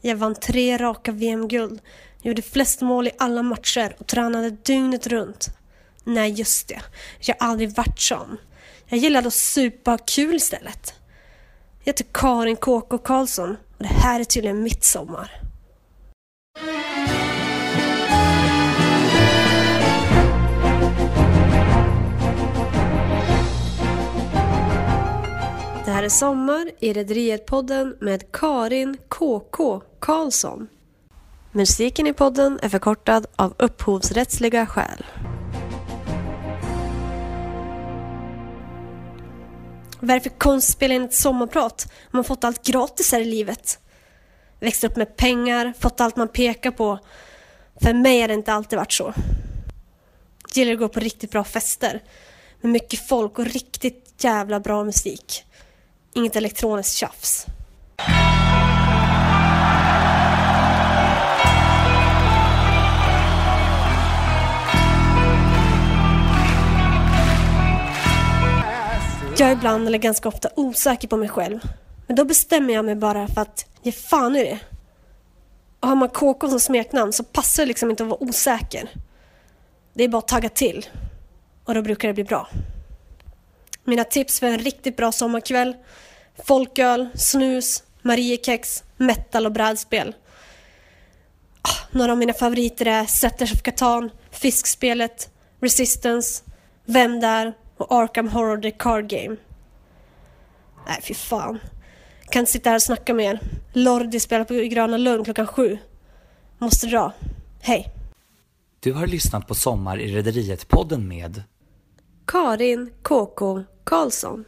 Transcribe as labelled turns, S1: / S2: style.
S1: Jag vann tre raka VM-guld, gjorde flest mål i alla matcher och tränade dygnet runt. Nej, just det. Jag har aldrig varit sån. Jag gillade att supa och ha kul istället. Jag heter Karin KK Karlsson och det här är tydligen mitt sommar. Det här är Sommar i Rederiet-podden med Karin KK Karlsson. Musiken i podden är förkortad av upphovsrättsliga skäl. Vad är det för konst spela in ett sommarprat? Man fått allt gratis här i livet. Växt upp med pengar, fått allt man pekar på. För mig har det inte alltid varit så. Jag gillar att gå på riktigt bra fester. Med mycket folk och riktigt jävla bra musik. Inget elektroniskt tjafs. Jag är ibland, eller ganska ofta, osäker på mig själv. Men då bestämmer jag mig bara för att ge fan i det. Och har man KK som smeknamn så passar det liksom inte att vara osäker. Det är bara att tagga till. Och då brukar det bli bra. Mina tips för en riktigt bra sommarkväll. Folköl, snus, Mariekex, metal och brädspel. Ah, några av mina favoriter är Settlers of Catan, Fiskspelet, Resistance, Vem där och Arkham Horror The Card Game. Nej, fy fan. Kan inte sitta här och snacka med er. Lordi spelar på Gröna Lund klockan sju. Måste dra. Hej.
S2: Du har lyssnat på Sommar i Rederiet-podden med
S1: Karin KK Karlsson.